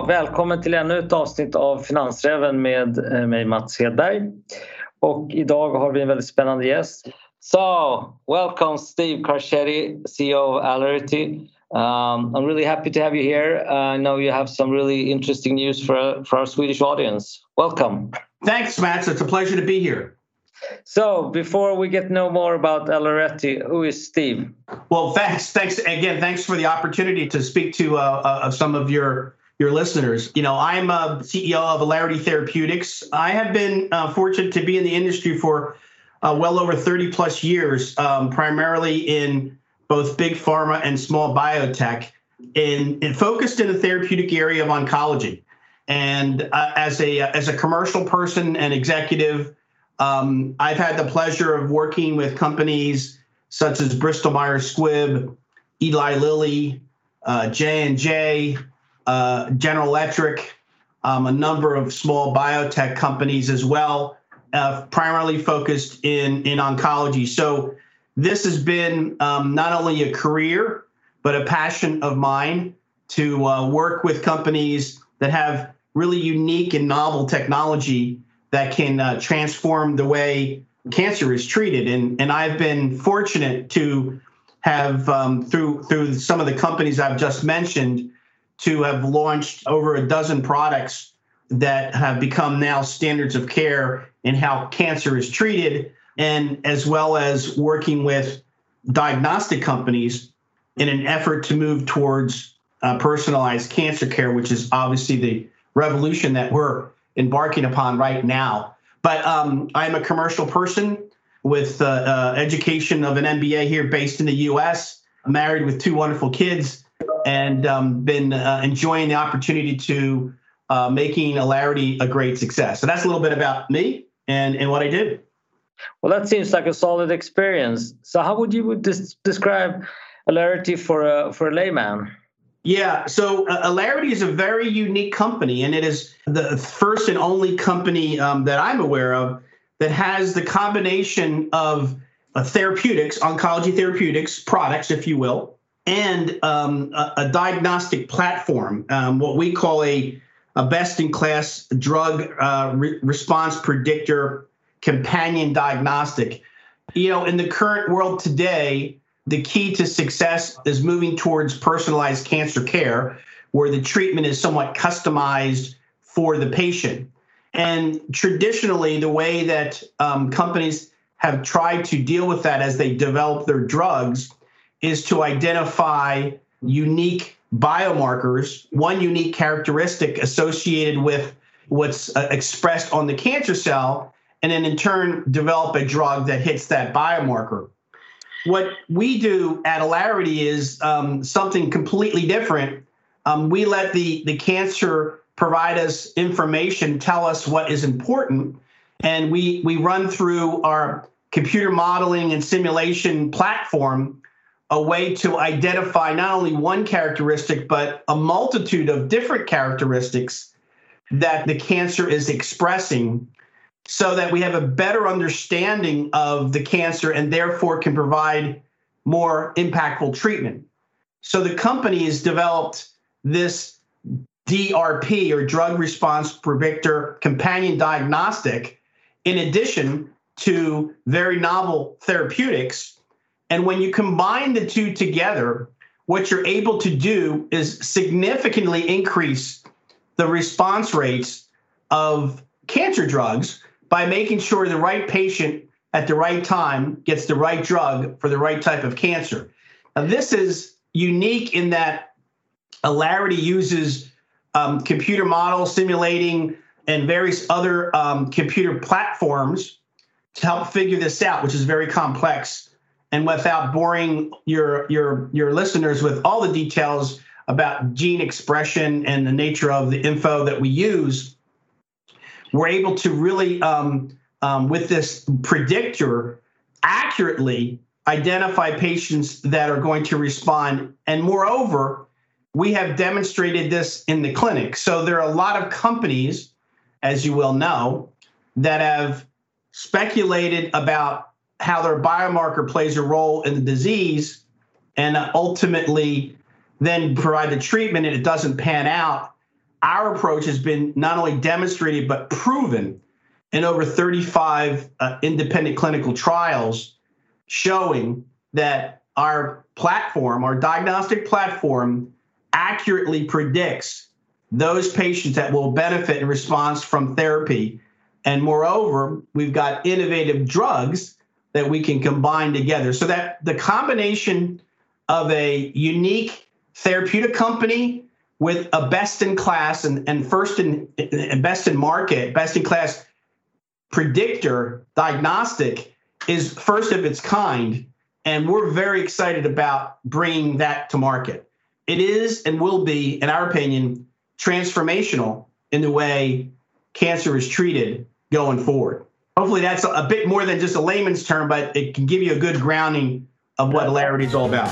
Ja, välkommen till ännu ett avsnitt av Finansräven med eh, mig Mats Hedberg. Och idag har vi en väldigt spännande gäst. So, welcome Steve Carchedi, CEO of Alarity. Um, I'm really happy to have you here. Uh, I know you have some really interesting news for, for our Swedish audience. Welcome. Thanks, Mats. It's a pleasure to be here. So, before we get to know more about Alarity, who is Steve? Well, thanks. Thanks again. Thanks for the opportunity to speak to uh, uh, some of your your listeners. You know, I'm a CEO of Alarity Therapeutics. I have been uh, fortunate to be in the industry for uh, well over 30 plus years, um, primarily in both big pharma and small biotech, in, in focused in the therapeutic area of oncology. And uh, as a as a commercial person and executive, um, I've had the pleasure of working with companies such as Bristol Myers Squibb, Eli Lilly, uh, J and J, uh, General Electric, um, a number of small biotech companies as well, uh, primarily focused in in oncology. So this has been um, not only a career but a passion of mine to uh, work with companies that have really unique and novel technology that can uh, transform the way cancer is treated. And and I've been fortunate to have um, through through some of the companies I've just mentioned to have launched over a dozen products that have become now standards of care in how cancer is treated, and as well as working with diagnostic companies in an effort to move towards uh, personalized cancer care, which is obviously the revolution that we're embarking upon right now. But um, I'm a commercial person with uh, uh, education of an MBA here based in the US, married with two wonderful kids, and um, been uh, enjoying the opportunity to uh, making Alarity a great success. So that's a little bit about me and, and what I did. Well, that seems like a solid experience. So, how would you des- describe Alarity for a, for a layman? Yeah, so uh, Alarity is a very unique company, and it is the first and only company um, that I'm aware of that has the combination of uh, therapeutics, oncology therapeutics products, if you will, and um, a, a, diagnostic platform, um, what we call a, a best in class drug uh, re- response predictor companion diagnostic. You know, in the current world today, the key to success is moving towards personalized cancer care, where the treatment is somewhat customized for the patient. And traditionally, the way that um, companies have tried to deal with that as they develop their drugs is to identify unique biomarkers, one unique characteristic associated with what's uh, expressed on the cancer cell, and then in turn develop a drug that hits that biomarker. What we do at Alarity is um, something completely different. Um, we let the the cancer provide us information, tell us what is important, and we we run through our computer modeling and simulation platform a way to identify not only one characteristic but a multitude of different characteristics that the cancer is expressing so that we have a better understanding of the cancer and therefore can provide more impactful treatment. So the company has developed this DRP or drug response predictor companion diagnostic in addition to very novel therapeutics. And when you combine the two together, what you're able to do is significantly increase the response rates of cancer drugs by making sure the right patient at the right time gets the right drug for the right type of cancer. Now, this is unique in that Alarity uses um, computer model simulating and various other um, computer platforms to help figure this out, which is very complex. And without boring your your your listeners with all the details about gene expression and the nature of the info that we use, we're able to really, um, um, with this predictor, accurately identify patients that are going to respond. And moreover, we have demonstrated this in the clinic. So there are a lot of companies, as you will know, that have speculated about how their biomarker plays a role in the disease and ultimately then provide the treatment and it doesn't pan out our approach has been not only demonstrated but proven in over 35 uh, independent clinical trials showing that our platform, our diagnostic platform, accurately predicts those patients that will benefit in response from therapy. And moreover, we've got innovative drugs that we can combine together so that the combination of a unique therapeutic company with a best in class and, and first in and best in market, best in class predictor diagnostic is first of its kind. And we're very excited about bringing that to market. It is and will be, in our opinion, transformational in the way cancer is treated going forward. Hopefully, that's a bit more than just a layman's term, but it can give you a good grounding of what Alarity is all about.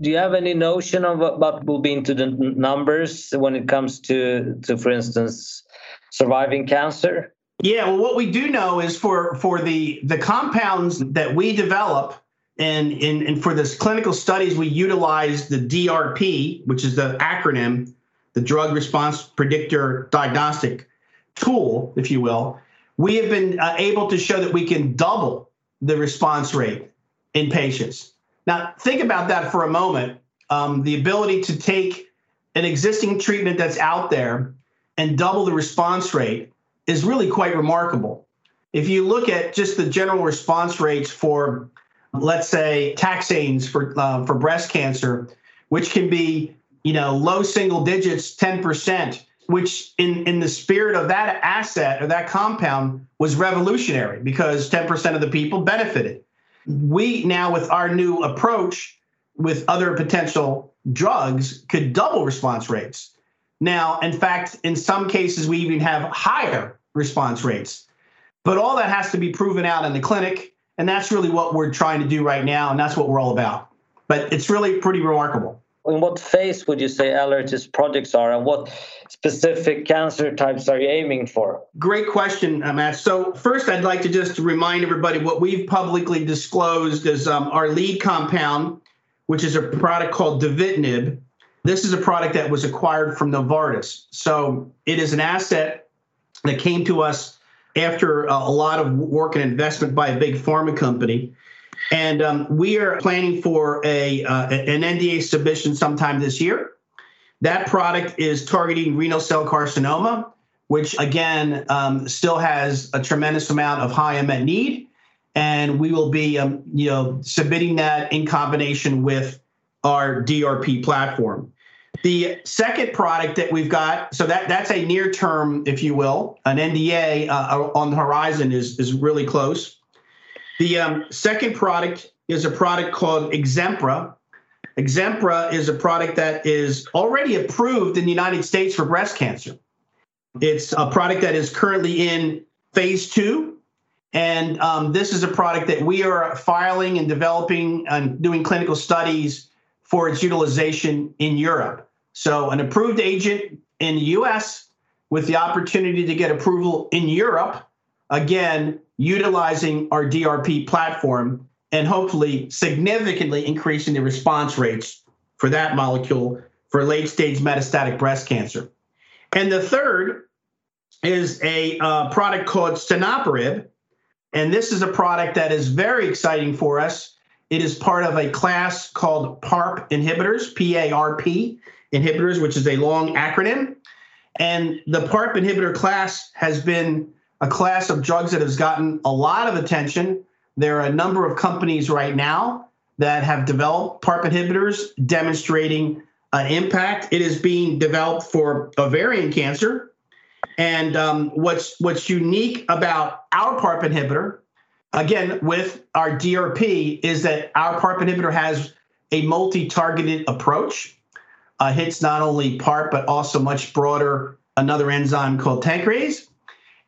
do you have any notion of what will be into the numbers when it comes to, to for instance, surviving cancer? Yeah, well, what we do know is for for the the compounds that we develop and in and for this clinical studies we utilize the DRP, which is the acronym, the drug response predictor diagnostic tool, if you will. We have been uh, able to show that we can double the response rate in patients. Now, think about that for a moment. Um, the ability to take an existing treatment that's out there and double the response rate is really quite remarkable. If you look at just the general response rates for, let's say, taxanes for uh, for breast cancer, which can be you know low single digits, ten percent, which in in the spirit of that asset or that compound was revolutionary because ten percent of the people benefited we now with our new approach with other potential drugs could double response rates. Now, in fact, in some cases, we even have higher response rates. But all that has to be proven out in the clinic. And that's really what we're trying to do right now. And that's what we're all about. But it's really pretty remarkable in what phase would you say Alarity's projects are, and what specific cancer types are you aiming for? Great question, uh, Matt. So first, I'd like to just remind everybody what we've publicly disclosed is um, our lead compound, which is a product called Dovitinib. This is a product that was acquired from Novartis. So it is an asset that came to us after a lot of work and investment by a big pharma company. And um, we are planning for a uh, an NDA submission sometime this year. That product is targeting renal cell carcinoma, which again um, still has a tremendous amount of high unmet need. And we will be, um, you know, submitting that in combination with our DRP platform. The second product that we've got, so that that's a near term, if you will, an NDA uh, on the horizon is is really close. The um, second product is a product called Ixempra. Ixempra is a product that is already approved in the United States for breast cancer. It's a product that is currently in phase two. And um, this is a product that we are filing and developing and doing clinical studies for its utilization in Europe. So, an approved agent in the US with the opportunity to get approval in Europe, again, utilizing our DRP platform and hopefully significantly increasing the response rates for that molecule for late stage metastatic breast cancer. And the third is a uh, product called Stenoparib. And this is a product that is very exciting for us. It is part of a class called PARP inhibitors, P A R P inhibitors, which is a long acronym. And the PARP inhibitor class has been a class of drugs that has gotten a lot of attention. There are a number of companies right now that have developed PARP inhibitors demonstrating an impact. It is being developed for ovarian cancer. And um, what's what's unique about our PARP inhibitor, again with our DRP, is that our PARP inhibitor has a multi-targeted approach. Uh, hits not only PARP but also much broader another enzyme called tankyrase.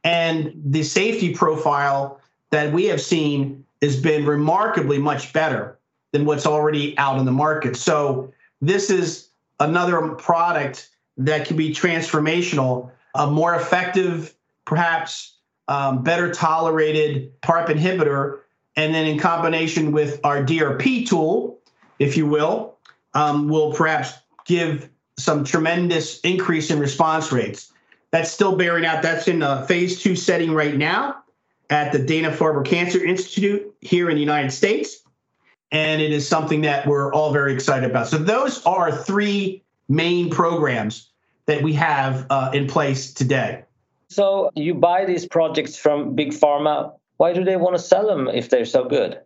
And the safety profile that we have seen has been remarkably much better than what's already out in the market. So this is another product that can be transformational, a more effective, perhaps um, better tolerated PARP inhibitor and then in combination with our DRP tool, if you will, um, will perhaps give some tremendous increase in response rates. That's still bearing out. That's in a phase two setting right now at the Dana Farber Cancer Institute here in the United States. And it is something that we're all very excited about. So, those are three main programs that we have uh, in place today. So, you buy these projects from Big Pharma. Why do they want to sell them if they're so good?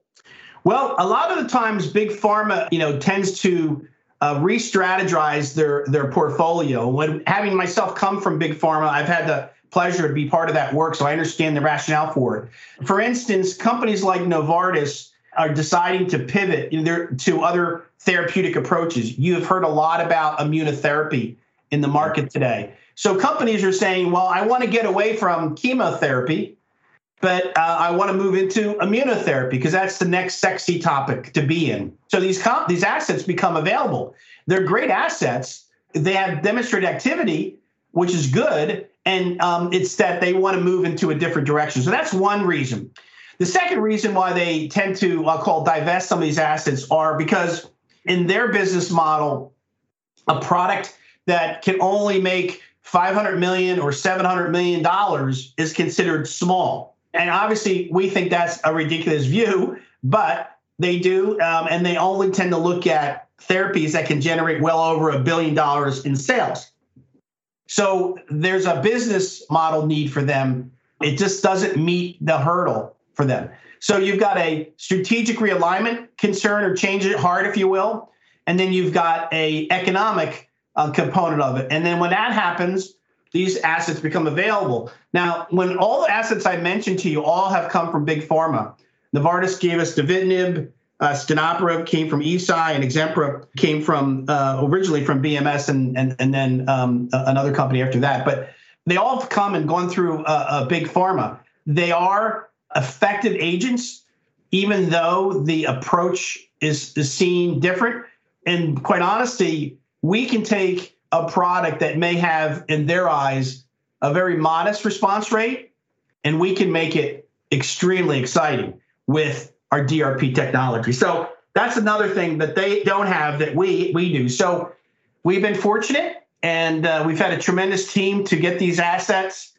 Well, a lot of the times, Big Pharma, you know, tends to uh, re-strategize their their portfolio. When having myself come from big pharma, I've had the pleasure to be part of that work, so I understand the rationale for it. For instance, companies like Novartis are deciding to pivot to other therapeutic approaches. You have heard a lot about immunotherapy in the market today. So companies are saying, well, I want to get away from chemotherapy but uh, I want to move into immunotherapy because that's the next sexy topic to be in. So these comp- these assets become available. They're great assets. They have demonstrated activity, which is good, and um, it's that they want to move into a different direction. So that's one reason. The second reason why they tend to, I'll call divest some of these assets, are because in their business model, a product that can only make 500 million or 700 million dollars is considered small and obviously, we think that's a ridiculous view, but they do. Um, and they only tend to look at therapies that can generate well over a billion dollars in sales. So there's a business model need for them. It just doesn't meet the hurdle for them. So you've got a strategic realignment concern or change it hard, if you will, and then you've got a economic uh, component of it. And then when that happens, these assets become available. Now, when all the assets I mentioned to you all have come from big pharma, Novartis gave us dovitinib, uh, Stenoparib came from Eisai, and Ixempra came from uh, originally from BMS, and and and then um, another company after that. But they all have come and gone through a, a big pharma. They are effective agents, even though the approach is, is seen different. And quite honestly, we can take a product that may have, in their eyes, a very modest response rate, and we can make it extremely exciting with our DRP technology. So that's another thing that they don't have that we we do. So we've been fortunate, and uh, we've had a tremendous team to get these assets,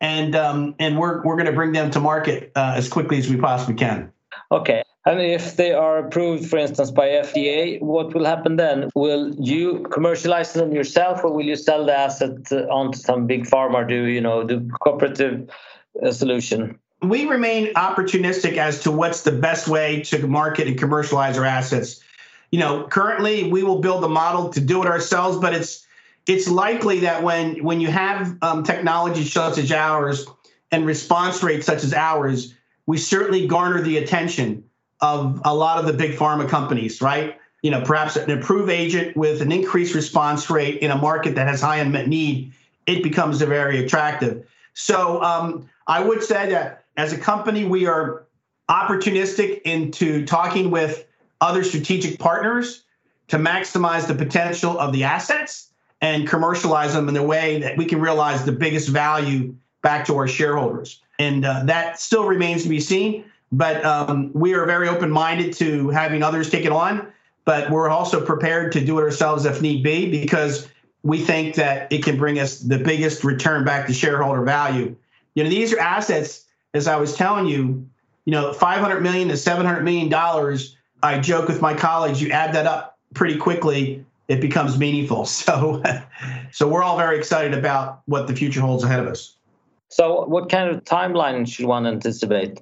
and um, and we're we're going to bring them to market uh, as quickly as we possibly can. Okay. And if they are approved, for instance, by FDA, what will happen then? Will you commercialize them yourself, or will you sell the asset uh, onto some big pharma? Do you know the cooperative uh, solution? We remain opportunistic as to what's the best way to market and commercialize our assets. You know, currently we will build a model to do it ourselves, but it's it's likely that when when you have um, technology such as ours and response rates such as ours, we certainly garner the attention of a lot of the big pharma companies, right? You know, perhaps an approved agent with an increased response rate in a market that has high unmet need, it becomes very attractive. So um, I would say that as a company, we are opportunistic into talking with other strategic partners to maximize the potential of the assets and commercialize them in a way that we can realize the biggest value back to our shareholders. And uh, that still remains to be seen. But um, we are very open minded to having others take it on. But we're also prepared to do it ourselves if need be because we think that it can bring us the biggest return back to shareholder value. You know, these are assets, as I was telling you, you know, 500 million to 700 million dollars. I joke with my colleagues, you add that up pretty quickly, it becomes meaningful. So, so we're all very excited about what the future holds ahead of us. So, what kind of timeline should one anticipate?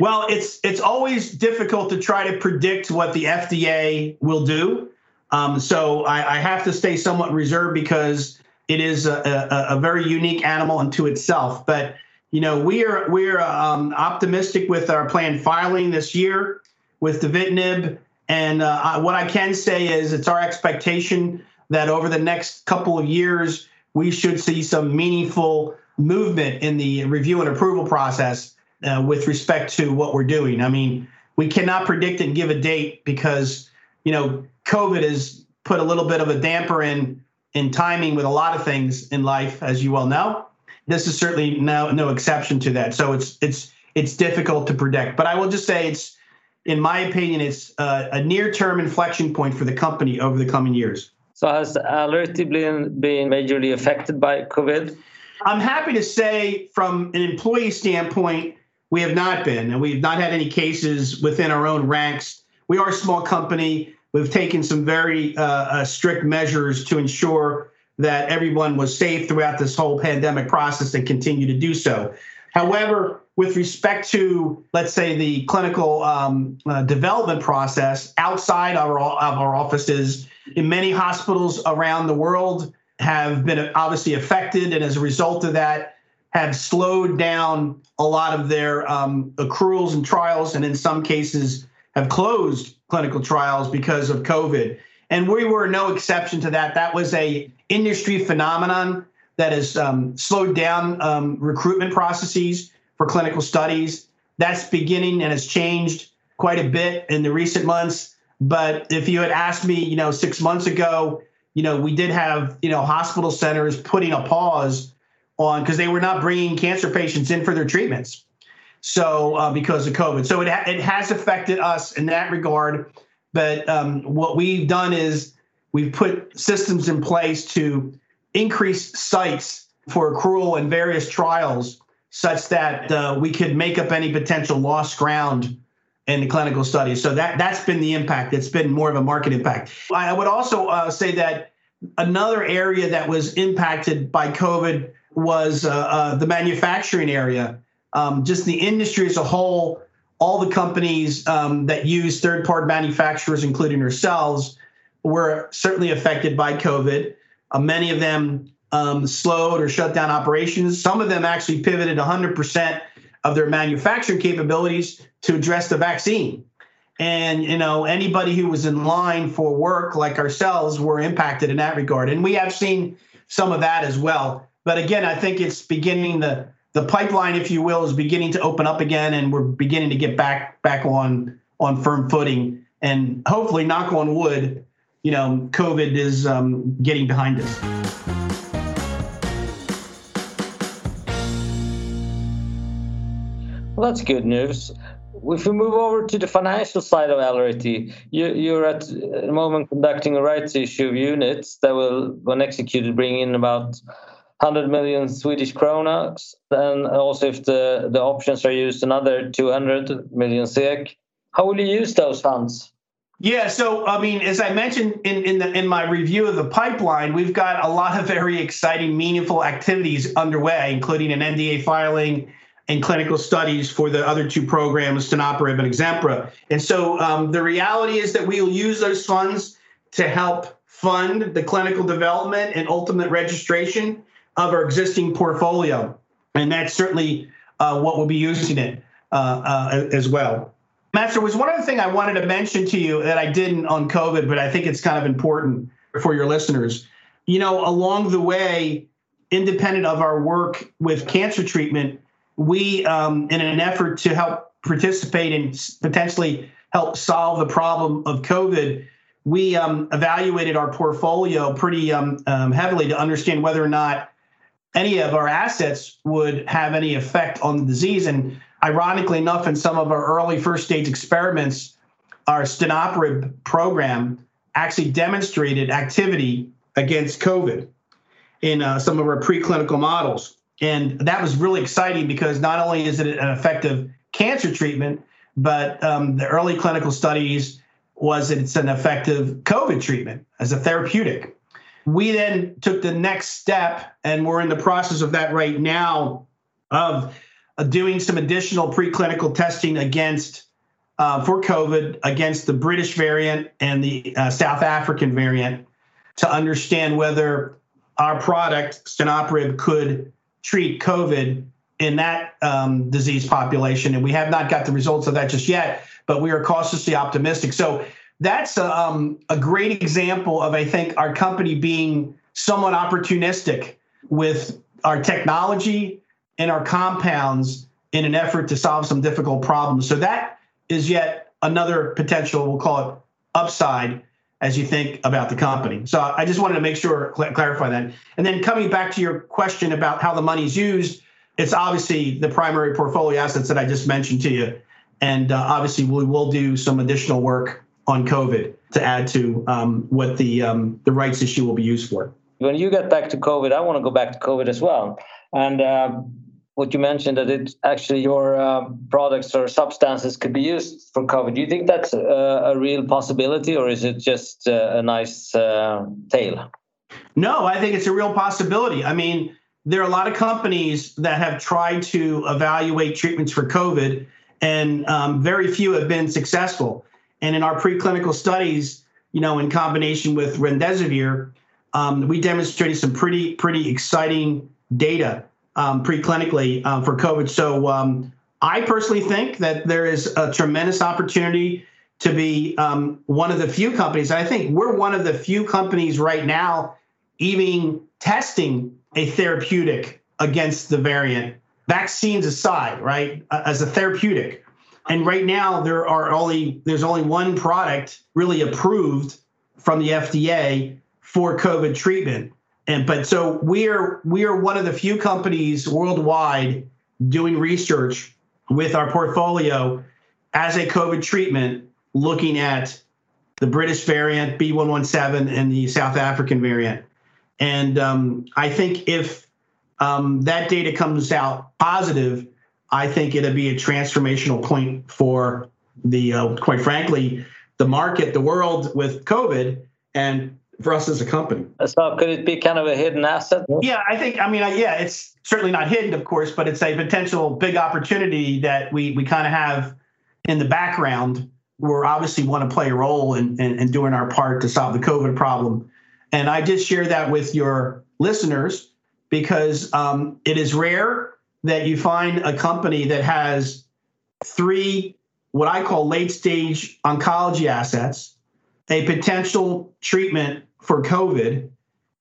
Well, it's it's always difficult to try to predict what the FDA will do. Um, so I, I, have to stay somewhat reserved because it is a, a, a, very unique animal unto itself. But you know, we are we are um, optimistic with our planned filing this year with the dovitinib. And uh, what I can say is, it's our expectation that over the next couple of years, we should see some meaningful movement in the review and approval process uh, with respect to what we're doing. I mean, we cannot predict and give a date because you know COVID has put a little bit of a damper in in timing with a lot of things in life, as you well know. This is certainly no no exception to that. So it's it's it's difficult to predict. But I will just say it's in my opinion, it's uh, a near-term inflection point for the company over the coming years. So has Alarity been, been majorly affected by COVID? I'm happy to say, from an employee standpoint, we have not been, and we've not had any cases within our own ranks. We are a small company. We've taken some very uh, uh, strict measures to ensure that everyone was safe throughout this whole pandemic process and continue to do so. However, with respect to, let's say, the clinical um, uh, development process outside our, of our offices, in many hospitals around the world have been obviously affected, and as a result of that, have slowed down a lot of their um, accruals and trials, and in some cases have closed clinical trials because of COVID. And we were no exception to that. That was a industry phenomenon that has um, slowed down um, recruitment processes for clinical studies. That's beginning and has changed quite a bit in the recent months. But if you had asked me, you know, six months ago, you know, we did have, you know, hospital centers putting a pause on because they were not bringing cancer patients in for their treatments. So uh, because of COVID, so it ha- it has affected us in that regard. But um, what we've done is we've put systems in place to increase sites for accrual and various trials such that uh, we could make up any potential lost ground in the clinical studies. So that that's been the impact. It's been more of a market impact. I would also uh, say that another area that was impacted by COVID was uh, uh the manufacturing area um, just the industry as a whole, all the companies um, that use third party manufacturers, including ourselves, were certainly affected by COVID. Uh, many of them um, slowed or shut down operations. Some of them actually pivoted 100% of their manufacturing capabilities to address the vaccine. And you know, anybody who was in line for work, like ourselves, were impacted in that regard. And we have seen some of that as well. But again, I think it's beginning to the pipeline, if you will, is beginning to open up again, and we're beginning to get back back on on firm footing. And hopefully, knock on wood, you know, COVID is um, getting behind us. Well, that's good news. If we move over to the financial side of Alarity, you, are at the moment conducting a rights issue of units that will, when executed, bring in about 100 million Swedish krona, and also if the, the options are used, another 200 million SEK. How will you use those funds? Yeah, so I mean, as I mentioned in in, the, in my review of the pipeline, we've got a lot of very exciting, meaningful activities underway, including an NDA filing and clinical studies for the other two programs, Stenoparib and Ixempra. And so um, the reality is that we will use those funds to help fund the clinical development and ultimate registration of our existing portfolio. And that's certainly uh, what we'll be using it uh, uh, as well. Matt, there was one other thing I wanted to mention to you that I didn't on COVID, but I think it's kind of important for your listeners. You know, along the way, independent of our work with cancer treatment, we, um, in an effort to help participate and potentially help solve the problem of COVID, we um, evaluated our portfolio pretty um, um heavily to understand whether or not any of our assets would have any effect on the disease. And ironically enough, in some of our early first stage experiments, our Stenoparib program actually demonstrated activity against COVID in uh, some of our preclinical models. And that was really exciting because not only is it an effective cancer treatment, but um, the early clinical studies was it's an effective COVID treatment as a therapeutic. We then took the next step, and we're in the process of that right now of uh, doing some additional preclinical testing against uh, for COVID against the British variant and the uh, South African variant to understand whether our product Stenoparib could treat COVID in that um, disease population. And we have not got the results of that just yet, but we are cautiously optimistic. So that's a, um, a great example of, I think, our company being somewhat opportunistic with our technology and our compounds in an effort to solve some difficult problems. So that is yet another potential, we'll call it upside as you think about the company. So I just wanted to make sure cl- clarify that. And then coming back to your question about how the money is used, it's obviously the primary portfolio assets that I just mentioned to you And uh, obviously, we will do some additional work on COVID to add to um, what the um, the rights issue will be used for. When you get back to COVID, I want to go back to COVID as well. And uh, what you mentioned that it actually your uh, products or substances could be used for COVID. Do you think that's a, a real possibility, or is it just uh, a nice uh, tale? No, I think it's a real possibility. I mean, there are a lot of companies that have tried to evaluate treatments for COVID, and um, very few have been successful. And in our preclinical studies, you know, in combination with remdesivir, um, we demonstrated some pretty pretty exciting data um, preclinically um, for COVID. So um, I personally think that there is a tremendous opportunity to be um, one of the few companies. I think we're one of the few companies right now even testing a therapeutic against the variant. Vaccines aside, right, as a therapeutic. And right now there are only there's only one product really approved from the FDA for COVID treatment. And but so we are we are one of the few companies worldwide doing research with our portfolio as a COVID treatment, looking at the British variant B117 and the South African variant. And um, I think if um, that data comes out positive, I think it'll be a transformational point for the, uh, quite frankly, the market, the world with COVID, and for us as a company. So could it be kind of a hidden asset? Yeah, I think. I mean, yeah, it's certainly not hidden, of course, but it's a potential big opportunity that we we kind of have in the background. We're obviously want to play a role in, in, in doing our part to solve the COVID problem, and I just share that with your listeners because um, it is rare that you find a company that has three what I call late stage oncology assets a potential treatment for COVID,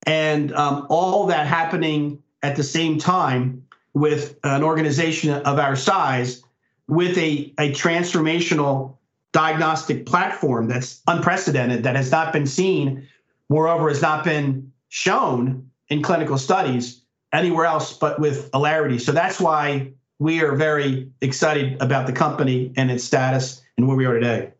and um, all that happening at the same time with an organization of our size with a, a transformational diagnostic platform that's unprecedented, that has not been seen, moreover, has not been shown in clinical studies anywhere else but with Alarity. So that's why we are very excited about the company and its status and where we are today.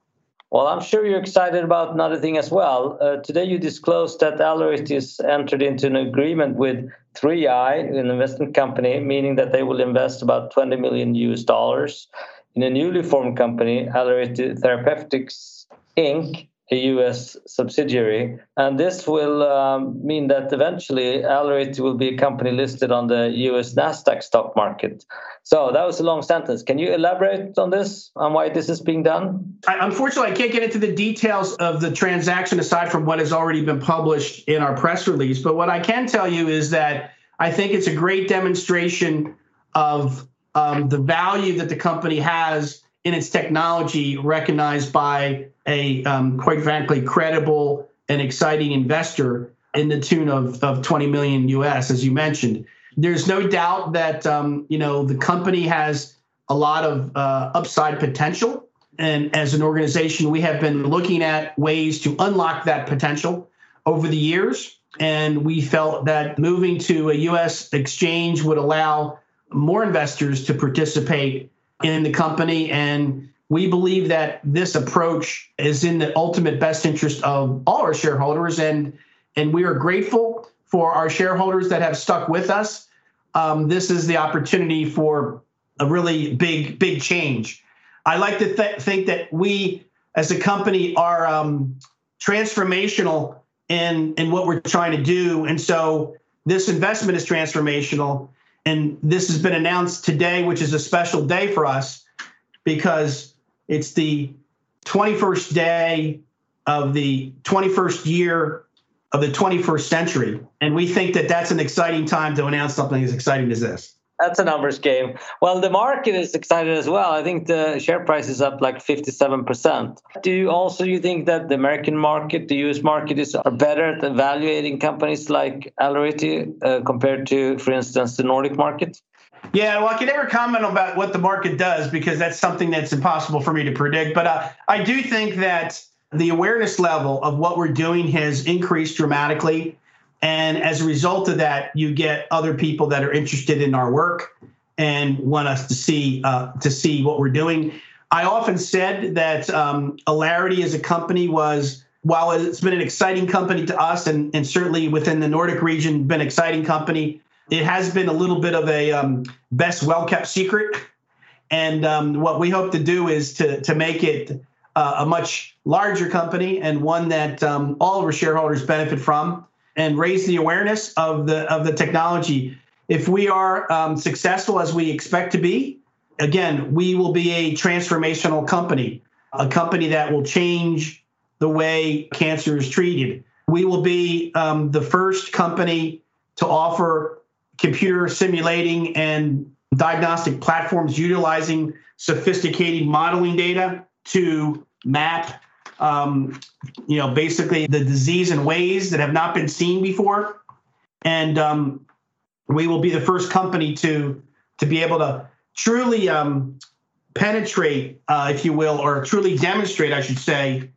Well, I'm sure you're excited about another thing as well. Uh, today, you disclosed that Alarity has entered into an agreement with 3i, an investment company, meaning that they will invest about 20 million US dollars in a newly formed company, Alarity Therapeutics Inc., a US subsidiary. And this will um, mean that eventually Alarity will be a company listed on the US NASDAQ stock market. So that was a long sentence. Can you elaborate on this, and why this is being done? I, unfortunately, I can't get into the details of the transaction aside from what has already been published in our press release. But what I can tell you is that I think it's a great demonstration of um, the value that the company has in its technology recognized by a um, quite frankly credible and exciting investor in the tune of, of 20 million US, as you mentioned. There's no doubt that um, you know the company has a lot of uh, upside potential, and as an organization, we have been looking at ways to unlock that potential over the years. And we felt that moving to a U.S. exchange would allow more investors to participate in the company. And we believe that this approach is in the ultimate best interest of all our shareholders. And and we are grateful for our shareholders that have stuck with us. Um, this is the opportunity for a really big big change. I like to th- think that we as a company are um, transformational in in what we're trying to do. And so this investment is transformational and this has been announced today, which is a special day for us because it's the 21st day of the 21st year of the 21st century. And we think that that's an exciting time to announce something as exciting as this. That's a numbers game. Well, the market is excited as well. I think the share price is up like 57%. Do you also you think that the American market, the US market is are better at evaluating companies like Alarity uh, compared to, for instance, the Nordic market? Yeah, well, I can never comment about what the market does because that's something that's impossible for me to predict. But uh, I do think that the awareness level of what we're doing has increased dramatically. And as a result of that, you get other people that are interested in our work and want us to see uh, to see what we're doing. I often said that um, Alarity as a company was, while it's been an exciting company to us and, and certainly within the Nordic region, been an exciting company, it has been a little bit of a um, best well kept secret. And um, what we hope to do is to, to make it uh, a much larger company and one that um, all of our shareholders benefit from and raise the awareness of the of the technology. If we are um, successful as we expect to be, again, we will be a transformational company, a company that will change the way cancer is treated. We will be um, the first company to offer computer simulating and diagnostic platforms utilizing sophisticated modeling data to map um, you know basically the disease in ways that have not been seen before. And um, we will be the first company to to be able to truly um, penetrate uh, if you will or truly demonstrate i should say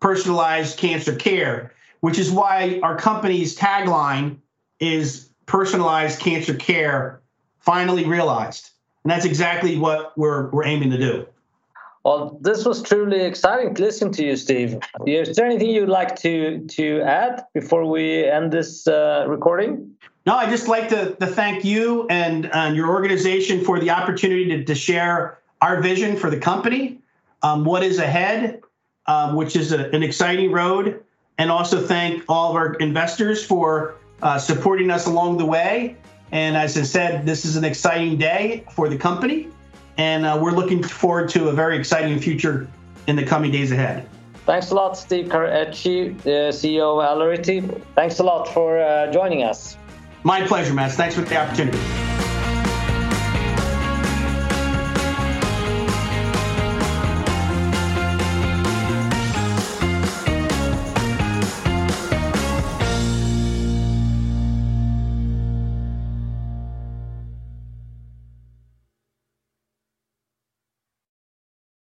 personalized cancer care which is why our company's tagline is personalized cancer care finally realized. And that's exactly what we're, we're aiming to do well, this was truly exciting to listen to you, Steve. Is there anything you'd like to to add before we end this uh, recording? No, I just like to, to thank you and, and your organization for the opportunity to, to share our vision for the company, um, what is ahead, um, which is a, an exciting road, and also thank all of our investors for uh, supporting us along the way. And as I said, this is an exciting day for the company and uh, we're looking forward to a very exciting future in the coming days ahead. Thanks a lot, Steve Carchedi, the CEO of Alarity. Thanks a lot for uh, joining us. My pleasure, Matt. Thanks for the opportunity.